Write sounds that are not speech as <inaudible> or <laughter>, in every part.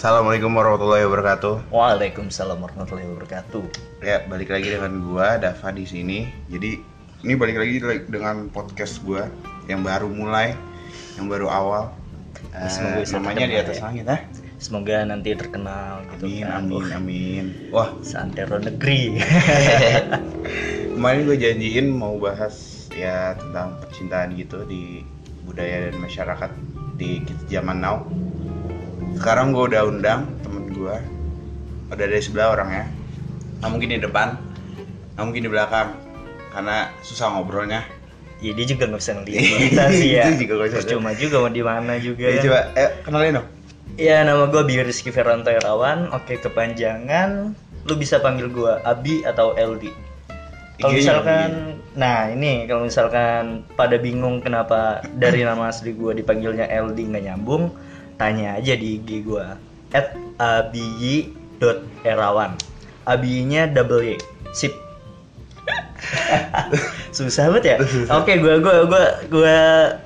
Assalamualaikum warahmatullahi wabarakatuh. Waalaikumsalam warahmatullahi wabarakatuh. Ya, balik lagi dengan gua Dava di sini. Jadi, ini balik lagi dengan podcast gua yang baru mulai, yang baru awal. Semoga bisa namanya di terkenal atas ya. langit, ah. Semoga nanti terkenal gitu Amin, kan. amin, amin. Wah, Santero negeri. <laughs> <laughs> kemarin gue janjiin mau bahas ya tentang percintaan gitu di budaya dan masyarakat di zaman now. Sekarang gue udah undang temen gue, udah dari sebelah orangnya. Nggak mungkin di depan, nggak mungkin di belakang, karena susah ngobrolnya. <laughs> ya dia juga nggak bisa ngeliat kita sih ya. Juga nggak bisa. Percuma juga mau di mana juga. Ya, kan. coba, eh, kenalin dong. Ya nama gue Bio Rizky Ferranto Irawan. Oke kepanjangan. Lu bisa panggil gue Abi atau LD. Kalau misalkan, nah ini kalau misalkan pada bingung kenapa dari nama asli gue dipanggilnya LD nggak nyambung, tanya aja di IG gue at abiyi.erawan abiyinya double y. Sip. <laughs> Susah banget ya? <laughs> Oke gue gue gue gue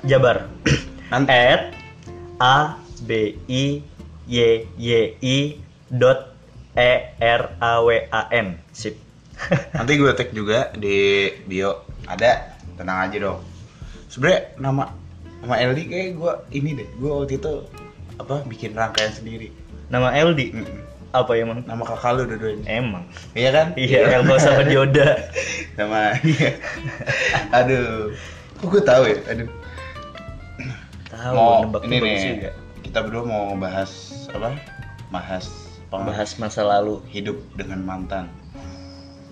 jabar. <clears throat> At a b i y y i dot e r a w a n. Sip. <laughs> Nanti gue tag juga di bio. Ada, tenang aja dong. Sebenernya nama nama LD kayak gue ini deh. Gue waktu itu apa bikin rangkaian sendiri. nama LD Mm-mm. apa emang Nama kakak lu dua-duanya. emang Iya kan? iya Elmo sama <laughs> Dioda Nama iya. Aduh. Kok gue tahu ya? Aduh. tahu mau nebak ini nih. juga Kita berdua mau bahas apa? Bahas bahas masa lalu hidup dengan mantan.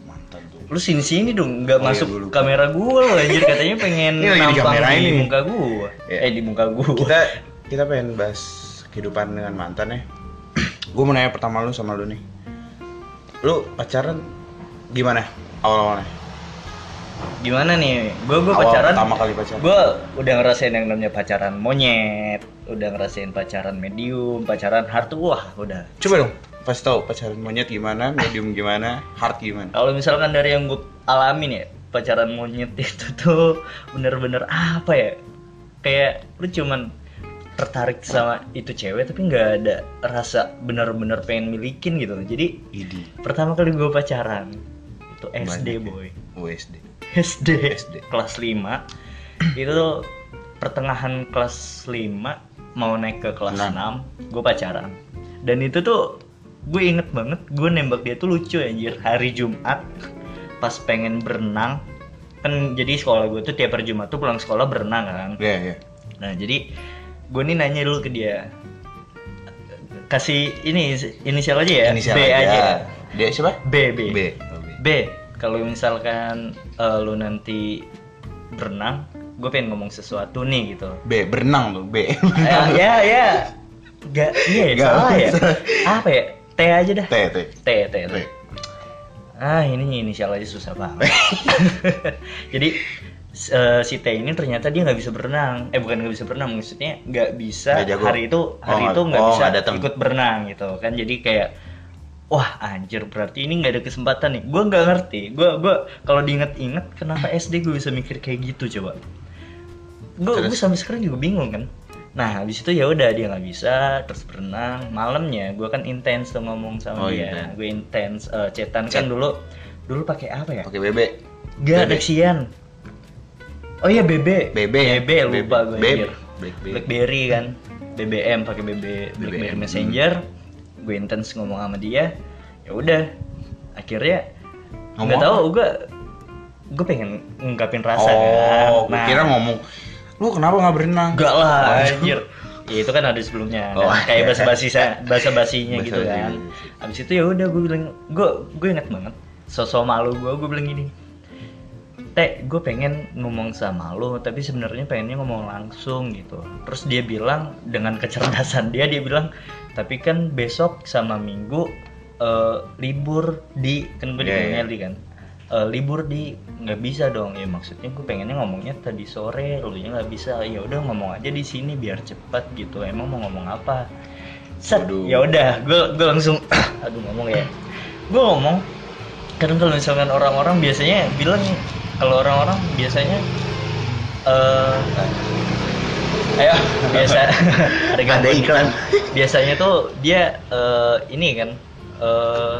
Mantan tuh. lu sini sini dong nggak Oh, iya, masuk lupa. kamera gua lo anjir katanya pengen <laughs> di nampang di ini. muka gua Iya. eh di muka gua Kita kita pengen bahas kehidupan dengan mantan ya. <clears throat> gue mau nanya pertama lu sama lu nih. Lu pacaran gimana awal-awalnya? gimana nih gua Awal pacaran pertama kali pacaran. gua udah ngerasain yang namanya pacaran monyet udah ngerasain pacaran medium pacaran hard wah udah Coba dong, pas tau pacaran monyet gimana, medium gimana, hard gimana? kalau misalkan dari yang gue alamin ya pacaran monyet itu tuh bener-bener apa ya kayak lu cuman tertarik sama itu cewek tapi nggak ada rasa bener-bener pengen milikin gitu jadi Idi. pertama kali gue pacaran itu SD Banyak ya. boy USD. SD, SD. kelas 5 <clears throat> itu pertengahan kelas 5 mau naik ke kelas Enam. 6 gue pacaran dan itu tuh gue inget banget gue nembak dia tuh lucu anjir hari Jumat pas pengen berenang kan jadi sekolah gue tuh tiap hari Jumat tuh pulang sekolah berenang kan Iya, iya. nah jadi gue nih nanya dulu ke dia kasih ini inisial aja ya Inisial B aja, Dia siapa? B B B. Oh, B. B, kalau misalkan eh, lu nanti berenang, gue pengen ngomong sesuatu nih gitu. B, berenang tuh, B. <laughs> ya, ya, ya. Gak, iya ya, salah ya. Apa ya? T aja dah. T. T, T, T. T. Ah, ini inisial aja susah banget. <laughs> <laughs> Jadi eh, si T ini ternyata dia nggak bisa berenang. Eh bukan nggak bisa berenang, maksudnya nggak bisa jago. hari itu hari Oh, itu nggak oh, bisa ikut berenang gitu kan. Jadi kayak wah anjir berarti ini nggak ada kesempatan nih. Gue nggak ngerti. Gue gue kalau diinget-inget kenapa SD gue bisa mikir kayak gitu coba. Gue gue sampai sekarang juga bingung kan. Nah habis itu ya udah dia nggak bisa terus berenang malamnya gue kan intens tuh ngomong Oh, sama dia intens. gue intens eh, cetan Chat. kan dulu dulu pakai apa ya Pakai BB. Gak BB. Oh iya BB BB? BB lupa gue BB. Blackberry. Blackberry kan BBM pakai BB Blackberry BBM. Messenger gue intens ngomong sama dia ya udah akhirnya nggak tahu gue gue pengen ngungkapin rasa oh, kan gua kira ngomong, lu kenapa nggak berenang? Enggak lah, Oh. anjir. Ya itu kan ada sebelumnya. Oh, kan. kayak bahasa basi bahasa basinya gitu kan. Habis itu ya udah gue bilang, gue gue inget banget. Sosok malu gue, gue bilang gini. Teh, gue pengen ngomong sama lo, tapi sebenarnya pengennya ngomong langsung gitu. Terus dia bilang dengan kecerdasan dia, dia bilang, tapi kan besok sama minggu eh, libur di kan gue di iya. Keneli kan. Eh, libur di nggak bisa dong ya maksudnya gue pengennya ngomongnya tadi sore lu nya nggak bisa ya udah ngomong aja di sini biar cepat gitu emang mau ngomong apa set ya udah gue gue langsung <clears throat> aduh ngomong ya gue ngomong kadang kalau misalkan orang-orang biasanya bilang kalau orang-orang biasanya eh ayo. biasa <laughs> ada ada iklan. biasanya tuh dia eh, ini kan eh,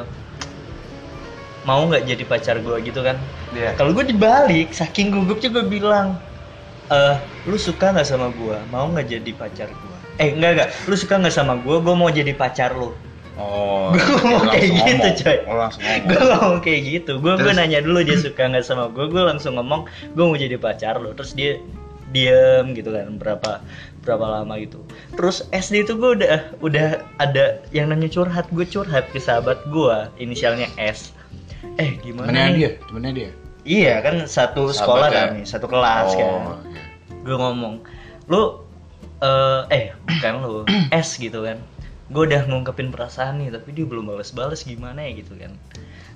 mau nggak jadi pacar gue gitu kan? Iya. kalau gue dibalik saking gugupnya gue bilang eh lu suka nggak sama gue mau nggak jadi pacar gue eh enggak enggak lu suka nggak sama gue gue mau jadi pacar lu oh Gua ngomong langsung kayak gitu, ngomong. coy. oh, ngomong. Gue ngomong kayak gitu. Gue gue nanya dulu dia suka nggak sama gue gue langsung ngomong gue mau jadi pacar lo. Terus dia diem gitu kan berapa berapa lama gitu. Terus SD itu gue udah udah ada yang namanya curhat. Gue curhat ke sahabat gue inisialnya S. Eh gimana temennya nih? dia? Temennya dia? Iya kan satu Sahabat sekolah ya? kan satu kelas kan. oh iya. gue ngomong lu eh eh bukan lu <clears throat> S gitu kan gue udah ngungkepin perasaan nih tapi dia belum balas-balas gimana ya gitu kan.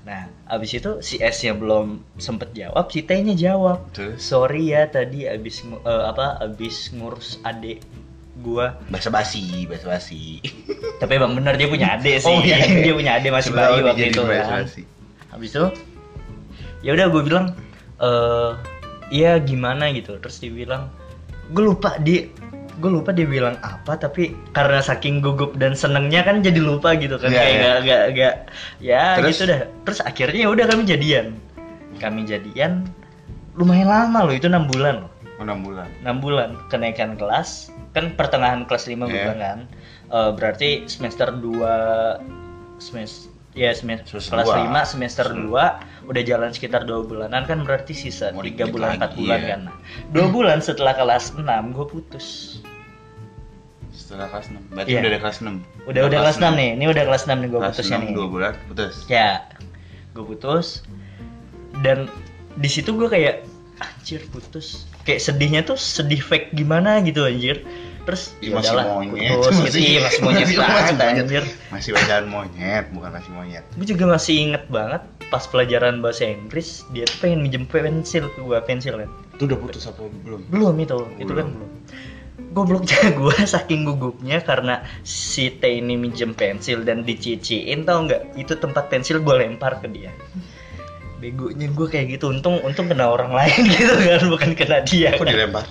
Nah abis itu si S nya belum sempet jawab si T nya jawab. Terus sorry ya tadi abis eh, apa abis ngurus adik gua. Basa basi basa basi <laughs> tapi emang bener dia punya adik sih. Oh, iya, iya. dia punya adik masih bayi waktu itu kan. habis itu ya udah gue bilang eh iya gimana gitu. Terus dia bilang gue lupa dia gue lupa dia bilang apa tapi karena saking gugup dan senengnya kan jadi lupa gitu kan Iya, kayak iya. gak, gak, gak ya Terus? gitu dah terus akhirnya ya udah kami jadian kami jadian lumayan lama loh itu enam bulan loh Oh, enam bulan 6 bulan kenaikan kelas kan pertengahan kelas 5 gue Iya. bilang kan Eh, berarti semester 2 semester ya semester kelas dua. 5 semester 2 udah jalan sekitar dua bulanan kan berarti sisa Mau 3 dikit bulan 4 lagi, bulan ya. kan nah, 2 bulan setelah kelas 6 gue putus setelah kelas 6 berarti Iya. udah ada kelas 6 udah udah kelas 6 nih. Ini udah kelas 6 nih gue putusnya 6 nih. dua bulan putus. Ya. Gue putus. Dan di situ gue kayak anjir putus. Kayak sedihnya tuh sedih fake gimana gitu anjir. Terus ya masih udahlah, monyet. putus gitu. Iya masih monyet <laughs> masih banget monyet. anjir. Masih bacaan monyet bukan masih monyet. Gue juga masih inget banget pas pelajaran bahasa Inggris dia tuh pengen minjem pensil ke gue pensil kan. Itu udah putus apa belum? Belum itu itu kan Belum. Gobloknya <laughs> gue saking gugupnya karena si T ini minjem pensil dan diciciin tau nggak? Itu tempat pensil gue lempar ke dia. Begonya gue kayak gitu. Untung untung kena orang lain <laughs> gitu kan bukan kena dia. Kok kan. dilempar?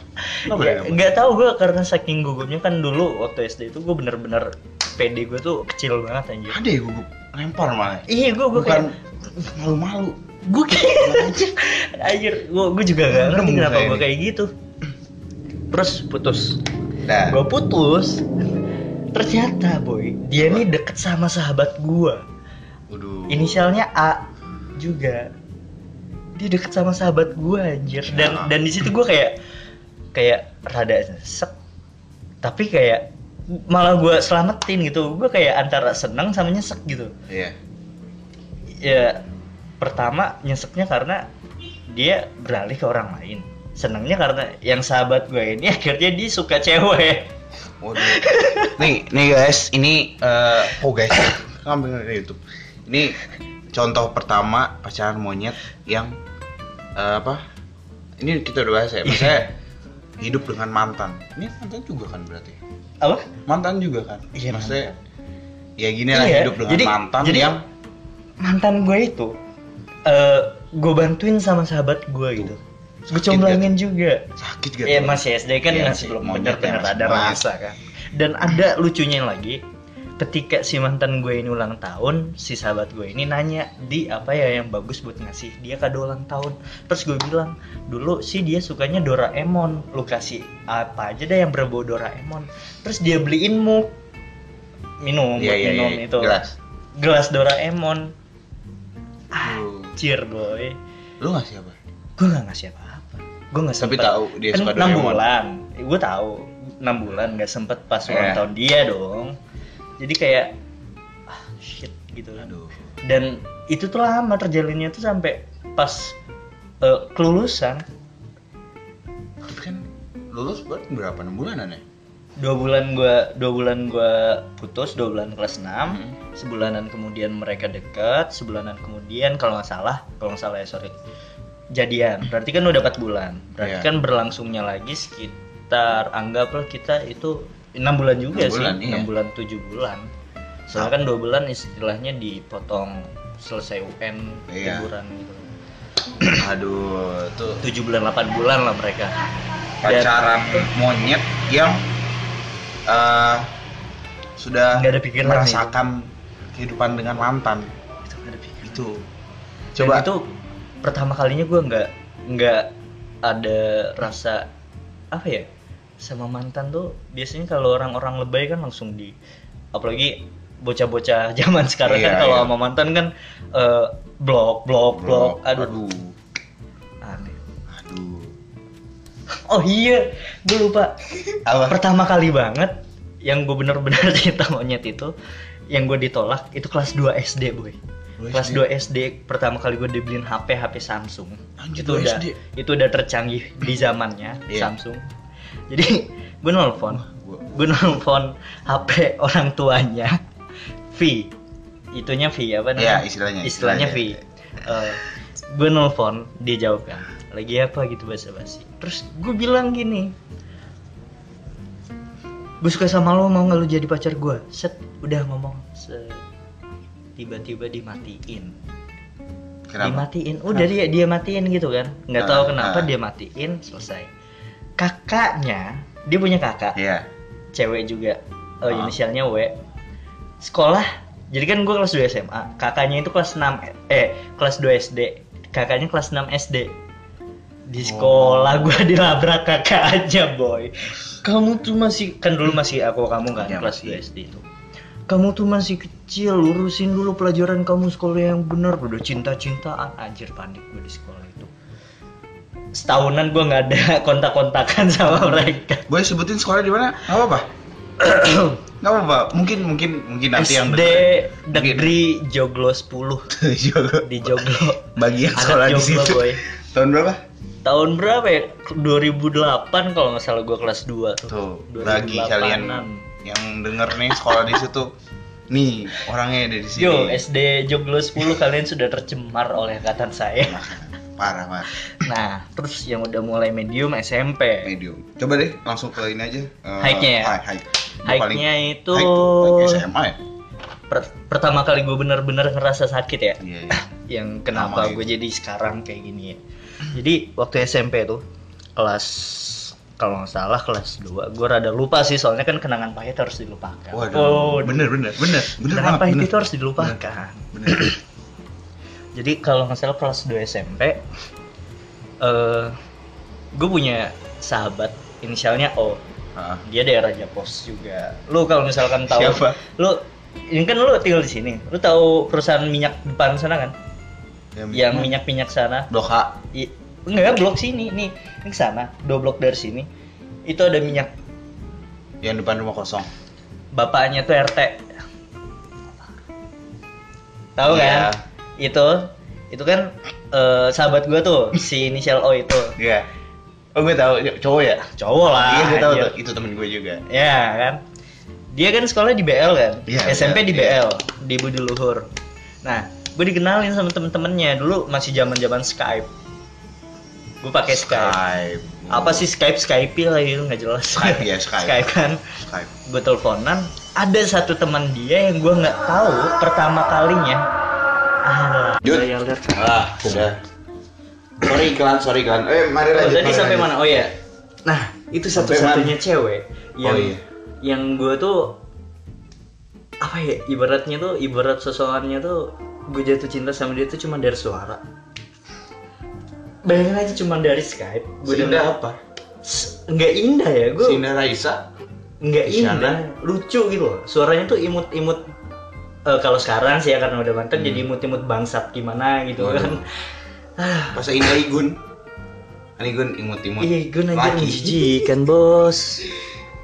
Kenapa Ya, nggak tahu gue karena saking gugupnya kan dulu waktu SD itu gue bener-bener PD gue tuh kecil banget anjir. Ada ya gugup? Lempar malah. Iya gue gue bukan kayak malu-malu. Gue kayak <laughs> anjir gue gue juga gak ngerti kenapa gue kayak gitu terus putus. Dah gue putus ternyata boy dia nih deket sama sahabat gue inisialnya A juga. Dia deket sama sahabat gue anjir. Dan Ya. dan di situ gue kayak kayak rada sek tapi kayak malah gue selamatin gitu. Gue kayak antara seneng sama nyesek gitu. Iya. Ya pertama nyeseknya karena dia beralih ke orang lain senangnya karena yang sahabat gue ini <laughs> akhirnya dia suka cewek Waduh. nih, nih guys, ini eh oh guys, <coughs> ngambil dari YouTube. Ini contoh pertama pacaran monyet yang eh, apa? Ini kita udah bahas ya. <laughs> Maksudnya hidup dengan mantan. Ini mantan juga kan berarti. apa Mantan juga kan. Iya, Maksudnya ya gini lah Iya, hidup dengan jadi- mantan jadi- yang mantan gue itu eh gue bantuin sama sahabat gue gitu Sakit comblangin juga sakit gitu. ya masih SD kan Iya, masih belum monyet bener-bener ya, ada monyet. rasa kan dan ada lucunya lagi ketika si mantan gue ini ulang tahun si sahabat gue ini nanya di apa ya yang bagus buat ngasih dia kado ulang tahun terus gue bilang dulu sih dia sukanya Doraemon lu kasih apa aja deh yang berbau Doraemon terus dia beliin mug minum Iya buat iya minum iya. itu Jelas. gelas Doraemon Tuh. Anjir boy Lu ngasih apa? Gue gak ngasih apa-apa Gue gak Tapi sempet tahu dia kan suka 6 Doraemon. bulan Gue tahu 6 bulan gak sempet pas ulang Iya. tahun dia dong Jadi kayak ah, Shit gitu kan Aduh. Dan itu tuh lama terjalinnya tuh sampai pas eh, kelulusan Tapi kan lulus berapa? 6 bulanan ya? dua bulan gua dua bulan gua putus dua bulan kelas 6 Hmm. sebulanan kemudian mereka dekat sebulanan kemudian kalau nggak salah kalau nggak salah ya sorry jadian. Berarti kan udah 4 bulan. Berarti Iya. kan berlangsungnya lagi sekitar anggaplah kita itu enam bulan juga Enam sih. bulan, iya. enam bulan tujuh bulan. Soalnya kan dua bulan istilahnya dipotong selesai UN Iya. liburan gitu. Aduh, tuh. Tujuh bulan 8 bulan lah mereka. Pacaran monyet yang eh, sudah Nggak ada pikiran merasakan kehidupan dengan mantan. Itu nggak ada pikiran. itu. Dan coba itu pertama kalinya gue nggak nggak ada rasa apa ya sama mantan tuh biasanya kalau orang-orang lebay kan langsung di apalagi bocah-bocah <laughs> zaman sekarang kan Iya, kalau iya. sama mantan kan eh, blok blok blok aduh. aduh. Aneh. Aduh. Oh iya gue lupa. Apa? Pertama kali banget yang gue bener-bener <laughs> cinta monyet itu yang gue ditolak itu kelas 2 SD boy Dua kelas SD. 2 SD pertama kali gue dibeliin HP HP Samsung. Anjir, itu udah SD. itu udah tercanggih di zamannya Iya. Samsung. Jadi <laughs> gue nelfon. Gue nelfon HP orang tuanya. V. Itunya V apa namanya? Iya, istilahnya, istilahnya V. istilahnya. Eh, gue nelfon dia jawab kan lagi apa? gitu basa basi terus gue bilang gini gue suka sama lo mau nggak lo jadi pacar gue set udah ngomong set tiba-tiba dimatiin. Kenapa? dimatiin. Udah dia dia matiin gitu kan? Nggak tahu Ah, kenapa ah. dia matiin selesai. Kakaknya dia punya kakak. Iya. cewek juga. Oh, Ah. inisialnya W. Sekolah. Jadi kan gue kelas 2 SMA kakaknya itu kelas 6 eh kelas 2 SD kakaknya kelas 6 SD di sekolah gue <laughs> dilabrak kakaknya boy. Kamu tuh masih kan dulu masih aku kamu kan Ya, kelas masih. 2 SD itu kamu tuh masih kecil urusin dulu pelajaran kamu sekolah yang bener udah cinta-cintaan anjir panik gue di sekolah itu setahunan gue nggak ada <laughs> kontak-kontakan sama mereka Boleh sebutin sekolah di mana? Nggak apa-apa. <clears throat> Nggak apa-apa. Mungkin mungkin mungkin nanti yang SD. Negeri Joglo 10 Mungkin. <laughs> di Joglo. Bagi yang Anak sekolah di Joglo, situ. boy. Tahun berapa? Tahun berapa ya? 2008 kalau nggak salah gua kelas 2 tuh. Tuh, bagi 2008-an. kalian yang denger nih sekolah di situ, nih orangnya ada di sini. Yo, SD Joglo 10 kalian sudah tercemar oleh angkatan saya. Parah, parah. Nah, terus yang udah mulai medium SMP. Medium. Coba deh langsung ke ini aja. Eh, Hike-nya ya? Hike, Hike-nya itu hike tuh, hike SMA ya? per- pertama kali gue bener-bener ngerasa sakit ya. Iya, iya. <laughs> yang kenapa gue itu. jadi sekarang kayak gini ya. Jadi waktu SMP tuh kelas kalau nggak salah kelas 2 gue rada lupa sih soalnya kan kenangan pahit harus dilupakan. Waduh, oh, bener, bener, bener, bener kenangan banget, pahit bener. itu harus dilupakan. Bener. <clears throat> Jadi kalau nggak salah kelas 2 SMP eh gue punya sahabat inisialnya O. Dia daerah Japos juga. Lu kalau misalkan tahu Siapa? lu ini kan lu tinggal di sini. Lu tahu perusahaan minyak depan sana kan? Yang minyak-minyak sana. Blok H. I, enggak blok sini nih ini sana dua blok dari sini itu ada minyak Yang depan rumah kosong. bapaknya tuh RT tahu Iya. kan itu itu kan eh, sahabat gua tuh si inisial O itu Iya. Oh, gue tahu cowok ya? cowok lah Iya, gue tahu tuh. Itu temen gue juga. ya kan dia kan sekolah di BL kan Iya, SMP iya, di iya. BL di Budi Luhur nah gue dikenalin sama temen-temennya dulu masih zaman zaman Skype gue pakai Skype. apa sih Skype Skype lah itu nggak jelas Skype ya, Skype. Skype kan Skype. gue teleponan ada satu teman dia yang gue nggak tahu pertama kalinya ah lihat Ah, sudah. Sorry iklan, sorry iklan. Eh, mari oh, lanjut. tadi mari sampai mana oh ya nah itu satu-satunya cewek yang Oh, iya. yang gue tuh apa ya ibaratnya tuh ibarat seseorangnya tuh gue jatuh cinta sama dia tuh cuma dari suara bayangin aja cuma dari Skype gue apa? nggak indah ya gue Sinda Raisa. nggak Isyana. indah lucu gitu loh suaranya tuh imut-imut eh, kalau sekarang sih ya karena udah mantan Hmm. jadi imut-imut bangsat gimana gitu Waduh. kan ah Bahasa Indah Igun. Anigun imut-imut. iya gue aja menjijikan bos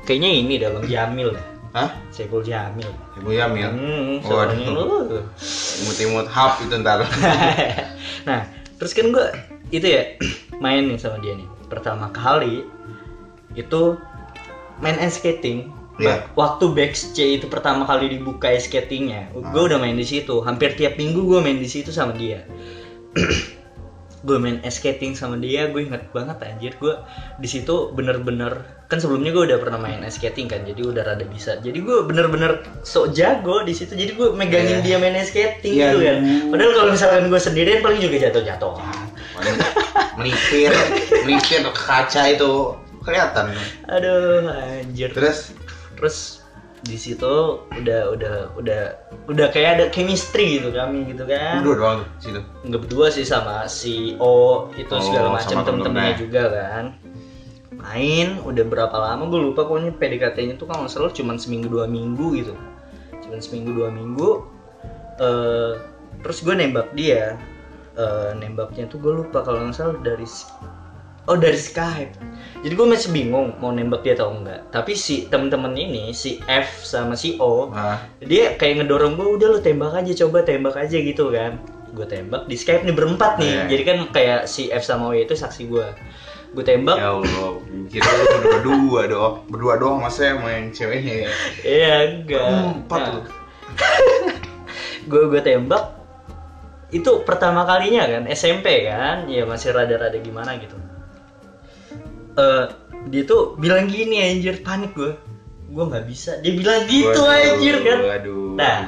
kayaknya ini dah bang Jamil Hah? Saiful Jamil Ibu Yamil. hmm, Waduh. Imut-imut hap itu ntar. <laughs> nah terus kan gue itu ya <clears throat> main nih sama dia nih. Pertama kali itu main ice skating. Iya. waktu C itu pertama kali dibuka ice skatingnya gue udah main di situ. Hampir tiap minggu gue main di situ sama dia. <clears throat> Gue main ice skating sama dia gue inget banget anjir. Gue di situ bener-bener kan sebelumnya gue udah pernah main ice skating kan jadi udah rada bisa. Jadi gue bener-bener sok jago di situ jadi gue megangin Iya. dia main ice skating Iya, gitu kan. Aduh. padahal kalau misalkan gue sendirian paling juga jatuh-jatuh melipir, melipir ke kaca itu. kelihatan. Aduh anjir. Terus? Terus di situ udah udah udah udah kayak ada chemistry gitu kami gitu kan. Berdua doang tuh situ? Nggak berdua sih sama si O itu Oh, segala macam temen-temennya. juga kan. Main udah berapa lama gue lupa pokoknya PDKT-nya tuh kalau salah cuman seminggu dua minggu gitu. Cuman seminggu dua minggu eh terus gue nembak dia Eh nembaknya tuh gue lupa kalau nggak salah dari oh dari Skype. Jadi gue masih bingung mau nembak dia atau enggak. Tapi si temen-temen ini si F sama si O ah. dia kayak ngedorong gue udah lu tembak aja coba tembak aja gitu kan. Gue tembak di Skype nih berempat nih. Iya. jadi kan kayak si F sama O itu saksi gue gue tembak. Ya Allah kira lu berdua doang. Berdua doang masa yang ceweknya ya? Iya enggak. Empat Nah, <laughs> lu gue gue tembak itu pertama kalinya kan SMP kan? Ya masih rada-rada gimana gitu. Eh dia tuh bilang gini anjir panik gue gue nggak bisa. Dia bilang gitu Waduh, anjir kan? aduh Nah,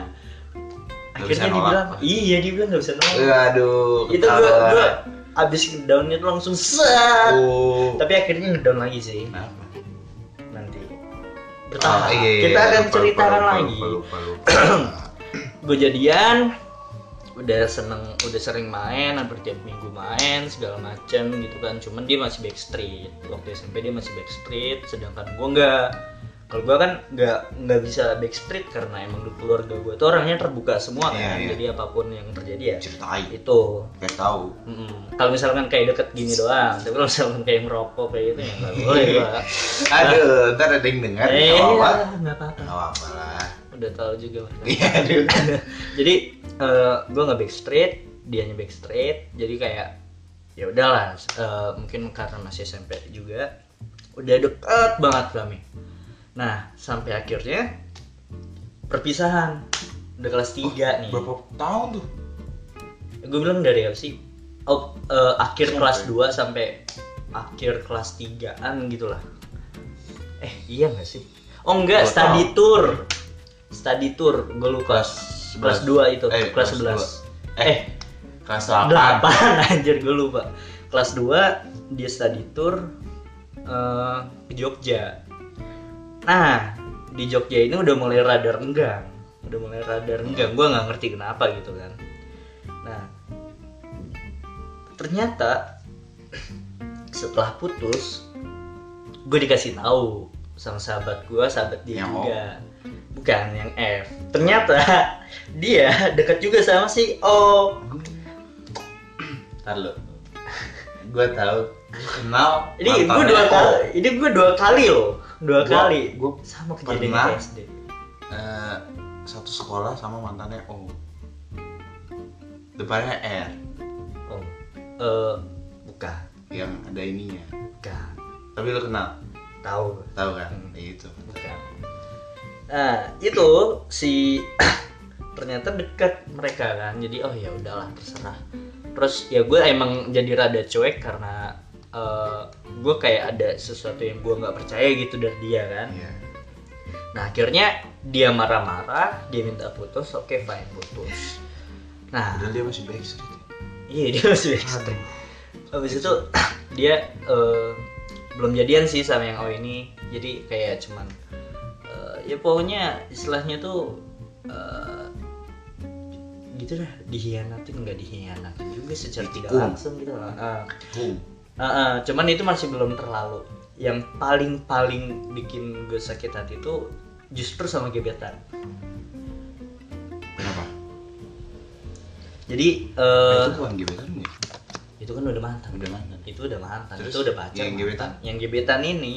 bisa akhirnya dia nolak. bilang iya dia bilang nggak bisa nolak. Aduh itu gue gue abis downnya tuh langsung set. Oh. Tapi akhirnya ngedown lagi sih. Kenapa? Nanti. Ah, bertahap iya, iya, kita iya, akan lupa, ceritakan lupa, lupa, lagi <clears throat> gue jadian udah seneng udah sering main hampir tiap minggu main segala macem gitu kan. Cuman dia masih backstreet. Waktu SMP dia masih backstreet sedangkan gue nggak. Kalau gue kan nggak nggak bisa backstreet karena emang di keluarga gue tuh orangnya terbuka semua Iya, kan. iya. jadi apa pun yang terjadi ya ceritain. itu. Pengen tahu. Mm-mm. Kalau misalkan kayak deket gini doang, tapi kalau misalkan kayak ngerokok kayak gitu ya nggak boleh gua. <laughs> aduh ntar ada yang dengar Eh, nggak apa nggak apa-apa. nggak apa lah Udah tahu juga. <laughs> iya <laughs> jadi eh gue nggak backstreet, dianya backstreet, jadi kayak ya udahlah. eh, mungkin karena masih SMP juga, udah deket banget kami. Nah sampai akhirnya perpisahan, udah kelas 3 nih. berapa tahun tuh gue bilang dari apa sih oh, eh, akhir Sampai. kelas 2 sampai akhir kelas 3an gitulah eh iya gak sih oh enggak Gua study tahu. tour study tour gue lupa. Kelas kelas 2 11. itu Eh, kelas kelas 11 eh kelas 8 8 <laughs> anjir gue lupa. Kelas 2 dia study tour eh, ke Jogja. Nah di Jogja ini udah mulai rada renggang udah mulai rada renggang gue nggak ngerti kenapa gitu kan. Nah ternyata setelah putus gue dikasih tahu sama sahabat gue sahabat dia Yang juga bukan yang F. Ternyata dia dekat juga sama si O. Ntar lu. Gue tahu kenal ini gue dua kali ini gue dua kali loh. Dua Gua- kali. gua sama kejadian SD Eh, satu sekolah sama mantannya O. Depannya R. Oh eh bukan. Yang ada ininya. Bukan. Tapi lu kenal? Tahu. Gue. tahu kan? Hmm. Itu. Bukan nah itu si <clears throat> ternyata dekat mereka kan. Jadi oh ya udahlah terserah. Terus ya gue emang jadi rada cuek karena eh, gue kayak ada sesuatu yang gue nggak percaya gitu dari dia kan. Iya. Nah akhirnya dia marah-marah dia minta putus oke fine putus. Nah. Padahal dia masih backstreet iya dia masih backstreet habis itu <clears throat> dia eh, belum jadian sih sama yang O ini. Jadi kayak cuman eh, ya pokoknya istilahnya tuh eh, gitu dah dihianatin nggak dihianatin juga secara tidak langsung gitu lah Ah. Boom. Ah, ah, cuman itu masih belum terlalu yang paling paling bikin gue sakit hati itu justru sama gebetan kenapa jadi eh, itu bukan gebetan ya itu kan udah mantan udah mantan itu udah mantan Terus, itu udah pacar yang mantan. gebetan? yang gebetan ini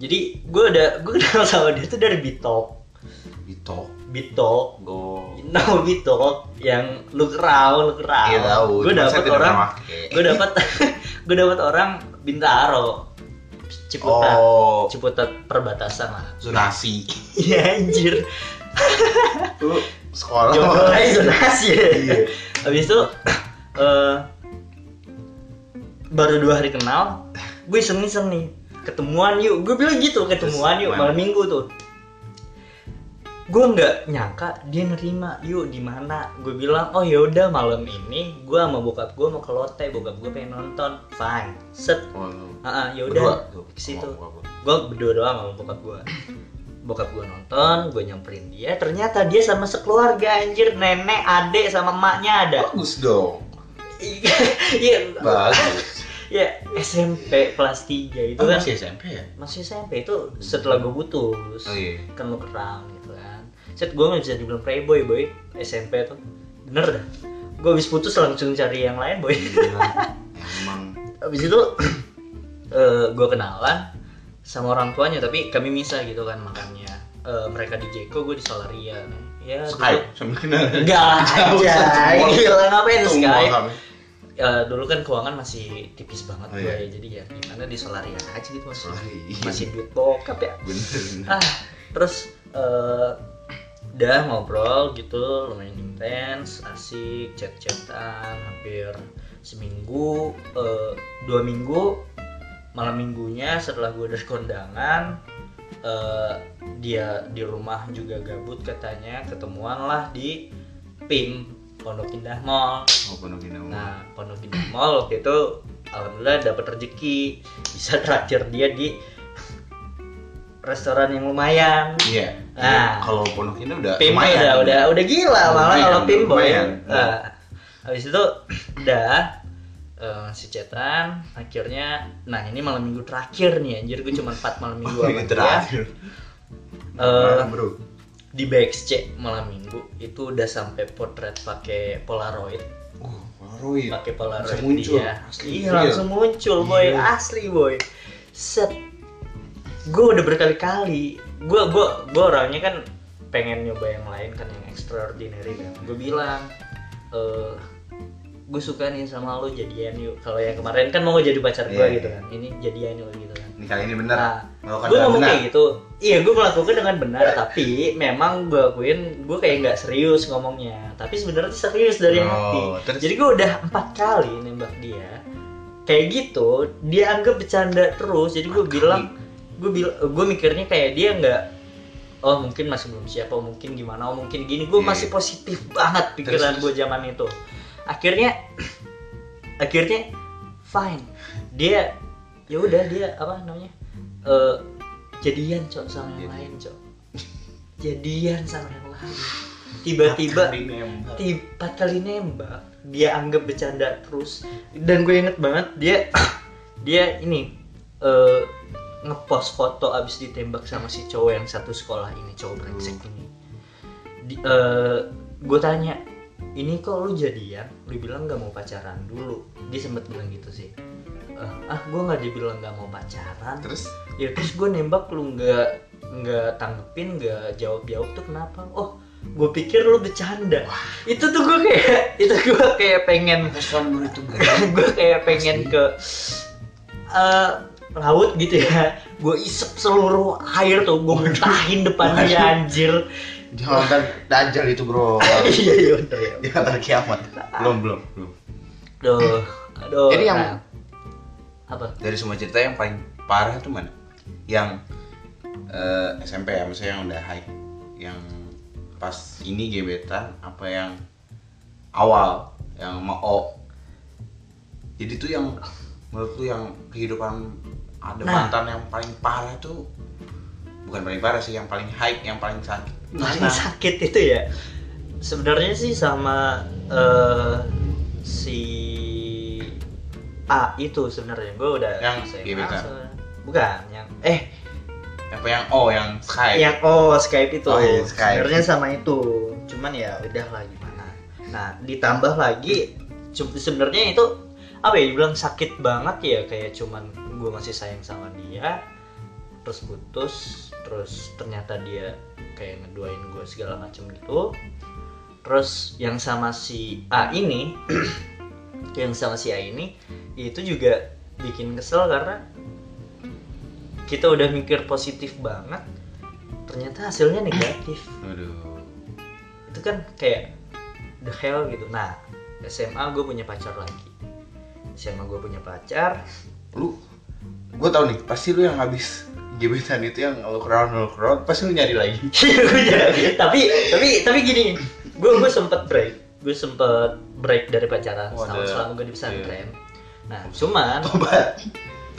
jadi gue udah gue kenal sama dia tuh dari Bitok. Bito Bitok. Go you know Bitok yang look raw look raw Iya tahu. gue tidak orang gue dapet <laughs> gue dapet orang Bintaro. Ciputat. Oh, Ciputat perbatasan lah. Zonasi. <laughs> Iya anjir. Lu sekolah. jodoh aja zonasi. Ya Iya. habis itu eh, baru dua hari kenal gue iseng nih ketemuan yuk. Gue bilang gitu ketemuan Terus yuk malam minggu tuh. Gue nggak nyangka dia nerima yuk di mana? Gue bilang oh yaudah malam ini gue sama bokap gue mau ke lotte bokap gue pengen nonton. Fine. Set. Oh, ah Berdua yaudah ke situ. Gue berdua doang sama bokap gue bokap gue nonton gue nyamperin dia. Ternyata dia sama sekeluarga anjir. Nenek adek sama emaknya ada. Bagus dong. <laughs> iya. Bagus. Ya SMP kelas 3 itu Oh, kan. masih SMP ya? masih SMP itu setelah gue putus. Oh iya. kan lu kerang gitu kan. Set gue nggak bisa dibilang playboy boy. SMP tuh. Bener dah. Gue habis putus langsung cari yang lain boy. Gila. <laughs> Emang. Habis itu <clears throat> eh gue kenalan sama orang tuanya tapi kami misah gitu kan makannya. Eh, mereka di Jeko gue di Solaria ya Skype sambil kenal. enggak <laughs> aja gila ngapain Skype Ya, dulu kan keuangan masih tipis banget Oh, gue iya. ya jadi ya gimana di Solaria aja gitu masih Solaria. masih duit bokap ya Bener. ah terus eh udah ngobrol gitu lumayan intens asik chat-chatan hampir seminggu eh, dua minggu malam minggunya setelah gue dari kondangan eh, dia di rumah juga gabut katanya ketemuan lah di PIM Pondok Indah Mall Oh, penuh gini. Nah, Pondok Indah Mall waktu itu alhamdulillah dapat rezeki bisa traktir dia di restoran yang lumayan. Iya. Ah. Kalau Pondok ini udah Pim lumayan. udah udah udah gila malah Lumayan, kalau Pim boy. lumayan. Nah, habis itu udah eh, masih chatan akhirnya nah ini malam minggu terakhir nih anjir gue cuma 4 malam minggu Oh, sama dia. terakhir. Eh, Mana, bro? Di BXC malam minggu itu udah sampai potret pakai Polaroid Oh, Polaroid. pakai Polaroid Langsung muncul. dia. Asli, iya real. langsung muncul boy Iya. asli boy set gue udah berkali-kali gue gue gue orangnya kan pengen nyoba yang lain kan yang extraordinary kan gue bilang eh gue suka nih sama lo jadian yuk kalau yang kemarin kan mau jadi pacar gue Iya, gitu iya. kan ini jadian yuk gitu kan Ini kali ini bener. Nah, Melakukan gue ngomong benar. kayak gitu. Iya gue melakukan dengan benar tapi memang gue akuin gue kayak nggak serius ngomongnya. Tapi sebenarnya serius dari Oh, hati. terus? jadi gue udah empat kali nembak dia. Kayak gitu dia anggap bercanda terus. Jadi gue bilang gue bilang gue mikirnya kayak dia nggak oh mungkin masih belum siap oh mungkin gimana oh mungkin gini. Gue Iya, masih iya. positif banget pikiran gue zaman itu. Akhirnya <clears throat> akhirnya fine. Dia ya udah dia apa namanya eh jadian cok sama yang Jadian. lain cok. Jadian sama yang lain. Tiba-tiba Kali nembak. ti- empat kali nembak. Dia anggap bercanda terus. Dan gue inget banget dia <coughs> dia ini eh ngepost foto abis ditembak sama si cowok yang satu sekolah ini cowok brengsek ini. Di, eh, gue tanya ini kok lu jadian? Lu bilang nggak mau pacaran dulu. Dia sempet bilang gitu sih. "Eh, ah gue nggak dibilang nggak mau pacaran. Terus? Ya terus gue nembak lu nggak nggak tanggepin nggak jawab jawab tuh kenapa? Oh gue pikir lu bercanda. Itu tuh gue kayak <laughs> itu gue kayak pengen <laughs> gue kayak pengen ke eh, laut gitu ya. Gue isep seluruh air tuh gue muntahin depan dia Waduh. anjir. Jangan dajal itu bro. <laughs> iya iya bener ya. Jangan kiamat. Belum belum belum. aduh aduh Jadi yang- nah. Apa Dari semua cerita yang paling parah tuh mana? Yang eh, SMP ya, maksudnya yang udah high, yang pas ini gebetan, apa yang awal, yang mau Jadi tuh yang menurut lu yang kehidupan ada Nah. mantan yang paling parah tuh bukan paling parah sih, yang paling high, yang paling sakit. paling Mana? sakit itu ya sebenarnya sih sama eh, si A itu sebenarnya. Gue udah Yang se- bukan yang eh. Apa yang oh yang Sky. yang oh Skype itu. Oh, iya, Skype. sebenarnya sama itu. Cuman ya udah lah gimana. Nah ditambah lagi sebenarnya itu apa ya dibilang sakit banget ya. Kayak cuman gue masih sayang sama dia terus putus terus ternyata dia kayak ngeduain gue segala macem gitu. Terus yang sama si A ini <clears throat> yang sama si A ini itu juga bikin kesel karena kita udah mikir positif banget ternyata hasilnya negatif. <coughs> Aduh. itu kan kayak the hell gitu. Nah SMA gue punya pacar lagi. SMA gue punya pacar. Lu gue tau nih, pasti lu yang habis gebetan itu yang lo crowd lo crowd pasti lu nyari lagi. Jadi- <laughs> tapi tapi tapi gini gue gue sempet break gue sempet break dari pacaran Oh, setahun selama gue di pesantren. Nah cuman tobat.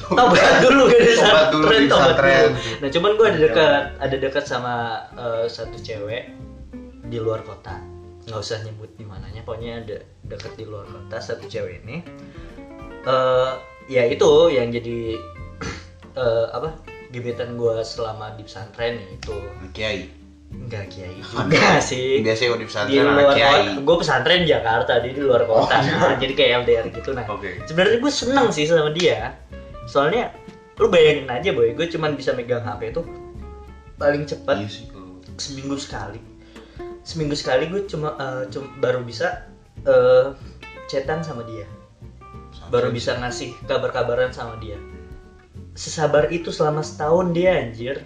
Tobat dulu gak di Tobat dulu pesantren di tobat pesantren. dulu nah cuman gue ada dekat ada dekat sama eh, satu cewek di luar kota. Nggak usah nyebut di mananya pokoknya ada dekat di luar kota satu cewek ini. Eh ya itu yang jadi <clears throat> eh, apa gebetan gue selama di pesantren itu. Kiai enggak kiai. <laughs> Juga sih. Biasanya kalau di di pesantren anak luar kiai. gue pesantren di Jakarta dia di luar kota. Oh, iya. <laughs> Nah, jadi kayak LDR gitu. Nah oke. sebenarnya gue seneng sih sama dia. Soalnya lu bayangin aja boy. Gue cuman bisa megang HP itu paling cepat iya sih kalau seminggu sekali. Seminggu sekali gue cuma eh, cum- baru bisa eh chatan sama dia. Baru bisa ngasih kabar-kabaran sama dia. Sesabar itu selama setahun dia anjir.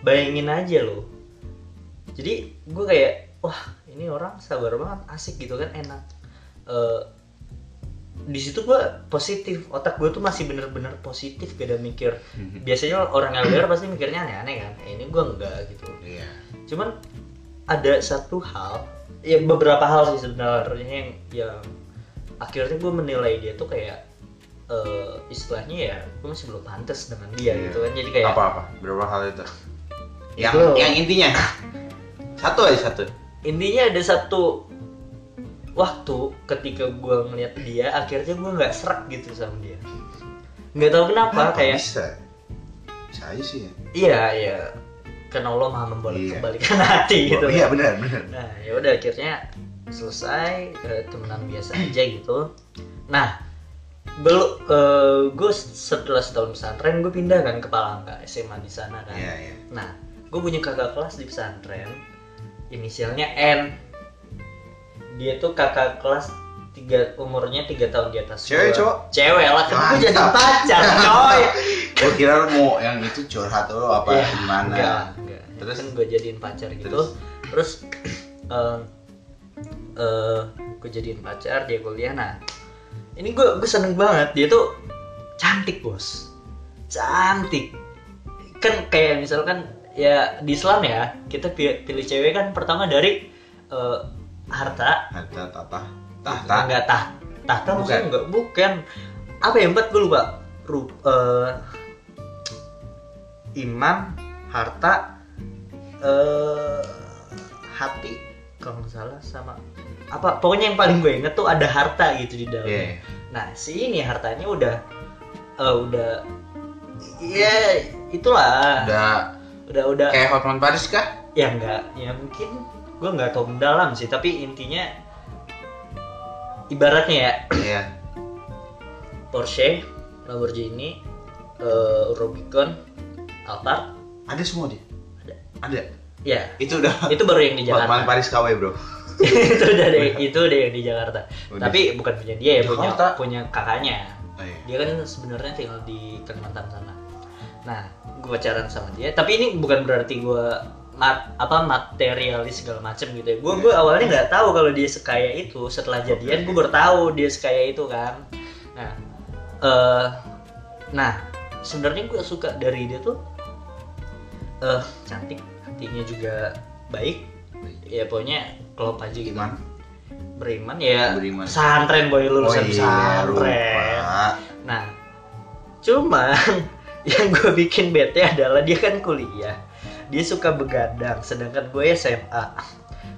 Bayangin aja loh jadi gue kayak wah ini orang sabar banget asik gitu kan enak. Eh, di situ gue positif otak gue tuh masih bener-bener positif gak ada mikir biasanya orang LDR pasti mikirnya aneh-aneh kan Eh, ini gue enggak gitu. Iya. Cuman ada satu hal ya beberapa hal sih sebenarnya yang yang akhirnya gue menilai dia tuh kayak eh, istilahnya ya gue masih belum pantas dengan dia Iya. gitu kan. Jadi kayak apa apa berapa hal itu? Yang Itu. yang intinya satu aja satu. Intinya ada satu waktu ketika gue ngeliat dia akhirnya gue nggak serak gitu sama dia. Nggak tahu kenapa Kenapa kayak bisa? Bisa aja sih ya. Iya iya. Karena Allah maha membolak Iya. kembalikan <laughs> hati gitu. Oh, iya benar benar. Nah, ya udah akhirnya selesai eh, temenan biasa aja gitu. Nah, belum gue setelah setahun pesantren gue pindah kan ke Palangka SMA di sana kan. iya iya. Nah, gue punya kakak kelas di pesantren, inisialnya N. Dia tuh kakak kelas tiga umurnya tiga tahun di atas Cewek, gua. cowok? Cewek lah kan gue jadi pacar coy <laughs> gue kira lu mau yang itu curhat dulu apa Iya, gimana Enggak, enggak. Terus? Kan gue jadiin pacar gitu. Terus? Terus, eh eh, gue jadiin pacar dia kuliah. Nah, ini gue gue seneng banget dia tuh cantik bos, cantik. Kan kayak misalkan ya di Islam ya kita pi- pilih cewek kan pertama dari eh, harta, Harta tata tahta. enggak tah tahta Bukan. maksudnya enggak bukan. Apa yang empat? Gue lupa. Ru, eh, iman harta eh hati. Kalau nggak salah sama apa pokoknya yang paling gue inget tuh ada harta gitu di dalam Iya. nah si ini hartanya udah eh, udah ya itulah. Udah udah udah kayak Hotman Paris kah ya enggak ya mungkin gue nggak tahu mendalam sih tapi intinya ibaratnya ya iya Porsche, Lamborghini, eh, Rubicon, Alphard, ada semua dia Ada. ada ya itu udah itu baru yang di Hotman Jakarta. Paris KW bro <laughs> itu udah deh, itu udah yang di Jakarta. Udah. Tapi bukan punya dia ya, punya punya kakaknya. oh, iya. Dia kan sebenarnya tinggal di Kalimantan sana. Nah, gue pacaran sama dia. Tapi ini bukan berarti gue mat, apa materialis segala macem gitu ya. Gue gue awalnya nggak tahu kalau dia sekaya itu. Setelah jadian gue baru tahu dia sekaya itu kan. Nah, eh nah sebenarnya gue suka dari dia tuh eh cantik, hatinya juga baik. Ya pokoknya klop aja gitu. gimana Beriman ya. Beriman. Pesantren boy lulusan oh iya pesantren. lupa Nah, cuman <laughs> yang gue bikin bete adalah dia kan kuliah. Dia suka begadang, sedangkan gue SMA.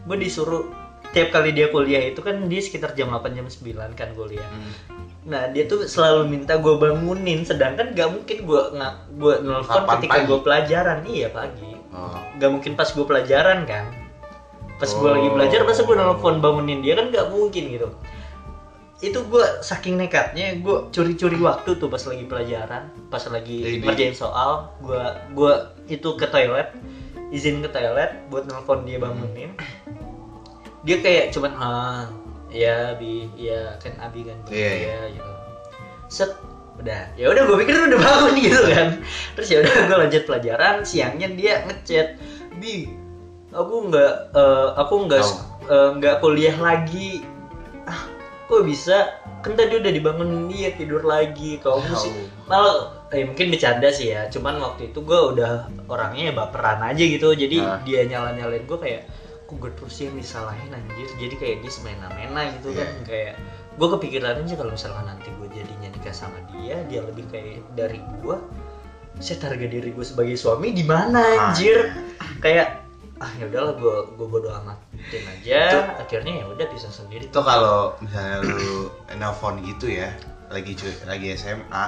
Gue disuruh tiap kali dia kuliah itu kan dia sekitar jam 8 jam 9 kan kuliah. Hmm. Nah, dia tuh selalu minta gue bangunin, sedangkan gak mungkin gue nggak gue nelfon ketika gue pelajaran. Iya pagi. oh Gak mungkin pas gue pelajaran kan. Pas gue lagi Oh. belajar, masa gue nelfon bangunin dia kan gak mungkin gitu itu gue saking nekatnya gue curi-curi waktu tuh pas lagi pelajaran pas lagi Ini. ngerjain soal. Gue gue itu ke toilet izin ke toilet buat nelfon dia bangunin. Dia kayak cuman ah ya bi ya kan abi kan Iya, iya. ya gitu. Set udah. Ya udah gue pikir udah bangun <laughs> gitu kan. Terus ya udah gue lanjut pelajaran siangnya dia ngechat bi aku nggak eh, aku nggak eh, nggak kuliah lagi. Ah kok bisa kan tadi udah dibangun dia tidur lagi kamu sih Tahu. malah eh, mungkin bercanda sih ya cuman waktu itu gue udah orangnya ya baperan aja gitu jadi Ah. dia nyala nyalain gue kayak kok gue terus yang disalahin anjir jadi kayak dia semena-mena gitu kan Iya. kayak gue kepikiran aja kalau misalkan nanti gue jadinya nikah sama dia dia lebih kayak dari gue saya harga diri gue sebagai suami di mana Ah. anjir kayak ah ya udahlah gue gue bodo amatin aja. Akhirnya ya udah bisa sendiri. Itu kalau misalnya lu nelfon gitu ya lagi cu lagi SMA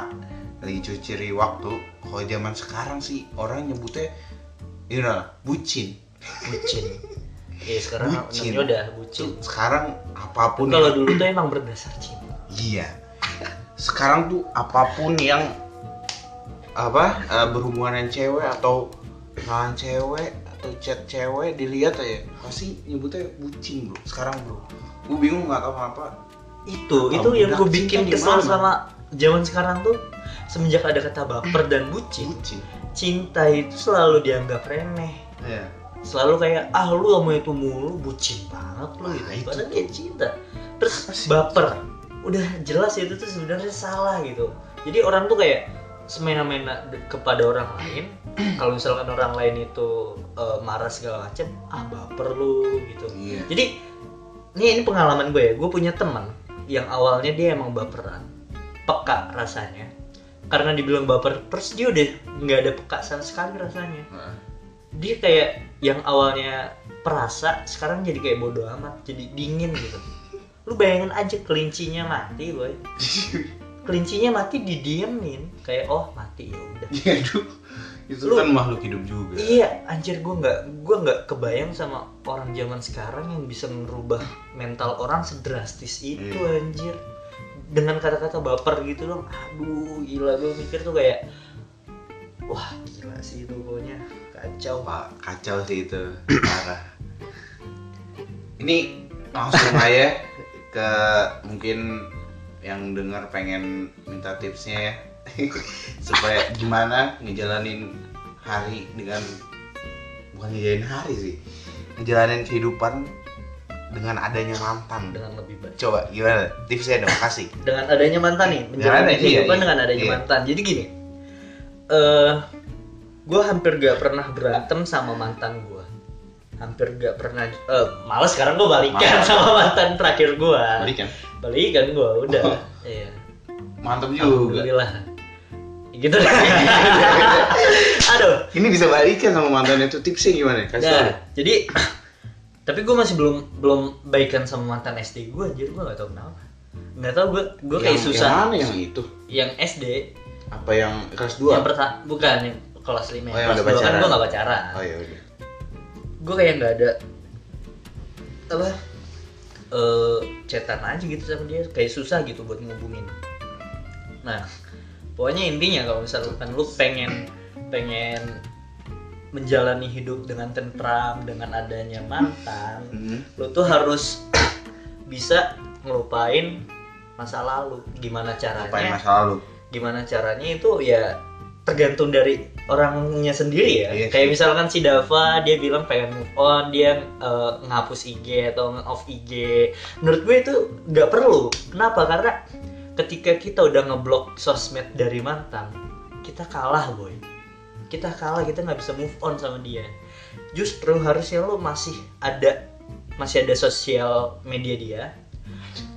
lagi cuci waktu kalau zaman sekarang sih orang nyebutnya ini lah bucin. Bucin. Ya sekarang Bucin. namanya udah bucin. Tuh, sekarang apa pun kalau yang- dulu tuh emang berdasar cinta. Iya. Sekarang tuh apa pun yang apa eh, berhubungan dengan cewek atau kenalan cewek chat cewek dilihat aja pasti nyebutnya bucin bro. Sekarang bro. Gue bingung nggak tahu kenapa. Itu Apa itu yang gue bikin kesel mana? sama zaman sekarang tuh semenjak ada kata baper dan bucin. Bucin. Cinta itu selalu dianggap remeh. Ya selalu kayak ah lu sama itu mulu bucin banget lu. Gitu. Nah, itu padahal dia cinta. Terus Apa baper. Udah jelas itu tuh sebenarnya salah gitu. Jadi orang tuh kayak semena-mena kepada orang lain. <clears throat> Kalau misalkan orang lain itu eh, marah segala macam ah baper lu gitu. Iya. Jadi ini ini pengalaman gue ya. Gue punya teman yang awalnya dia emang baperan. Peka rasanya. Karena dibilang baper terus dia udah nggak ada peka sama sekali rasanya. Nah, dia kayak yang awalnya perasa sekarang jadi kayak bodoh amat jadi dingin gitu. Lu bayangin aja kelincinya mati boy. <laughs> Kelincinya mati didiemin kayak oh mati ya udah Iya. Itu Lu- kan makhluk hidup juga. iya anjir gue nggak gue nggak kebayang sama orang zaman sekarang yang bisa merubah mental orang sedrastis itu Iya. anjir dengan kata-kata baper gitu dong aduh gila gue mikir tuh kayak wah gila sih itu pokoknya kacau Pak, kacau sih itu. Parah. Ini langsung aja ke mungkin yang dengar pengen minta tipsnya ya. <laughs> Supaya gimana ngejalanin hari dengan bukan ngejalanin hari sih. Ngejalanin kehidupan dengan adanya mantan. dengan lebih baik Coba gimana? Tipsnya dong kasih. dengan adanya mantan nih menjalani kehidupan iya. dengan adanya Iya. mantan jadi gini eh gue hampir gak pernah berantem sama mantan gue hampir gak pernah eh malas sekarang gue balikan Malas. sama mantan terakhir gue Balikan. balikan gue udah Oh. iya Mantap juga. alhamdulillah gitu deh <laughs> aduh Ini bisa balikan sama mantan itu tipsnya gimana? Kasih tahu. Nah, jadi <clears throat> tapi gue masih belum belum baikan sama mantan SD gue jadi gue gak tau kenapa nggak tau gue gue kayak Yang- susah Yang mana yang itu? yang SD Apa yang kelas 2? yang pertama bukan yang kelas 5 Oh, yang kelas udah 2 kan gue gak pacaran Oh ya udah. gue kayak nggak ada apa eh chatan aja gitu sama dia kayak susah gitu buat ngubungin nah pokoknya intinya kalau misalkan lu pengen pengen menjalani hidup dengan tentram dengan adanya mantan Hmm. lu tuh harus <coughs> bisa ngelupain masa lalu. Gimana caranya? Masa lalu? gimana caranya itu ya tergantung dari orangnya sendiri ya. Iya kayak misalkan si Dava dia bilang pengen move on dia eh, ngapus IG atau off IG menurut gue itu nggak perlu. Kenapa? Karena ketika kita udah ngeblok sosmed dari mantan kita kalah boy. Kita kalah kita nggak bisa move on sama dia. Justru harusnya lu masih ada masih ada sosial media dia.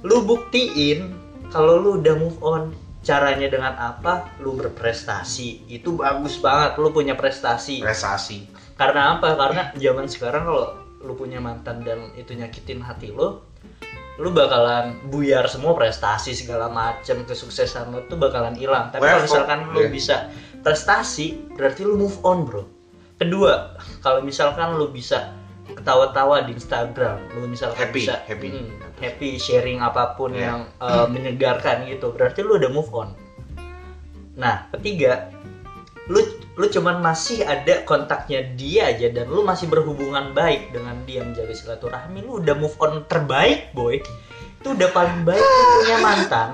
Lu buktiin kalau lu udah move on. Caranya dengan apa? Lu berprestasi. Itu bagus banget lu punya prestasi. Prestasi. karena apa? Karena zaman sekarang kalau lu punya mantan dan itu nyakitin hati lu lu bakalan buyar semua prestasi segala macam kesuksesan lu tuh bakalan hilang tapi kalau misalkan lu iya. bisa prestasi berarti lu move on bro kedua kalau misalkan lu bisa ketawa-tawa di Instagram lu misalkan Happy, bisa happy. hmm, happy sharing apa pun Iya. yang uh, <laughs> menyegarkan gitu berarti lu udah move on nah ketiga lu lu cuman masih ada kontaknya dia aja dan lu masih berhubungan baik dengan dia menjaga silaturahmi lu udah move on terbaik boy. Itu udah paling baik lu punya mantan.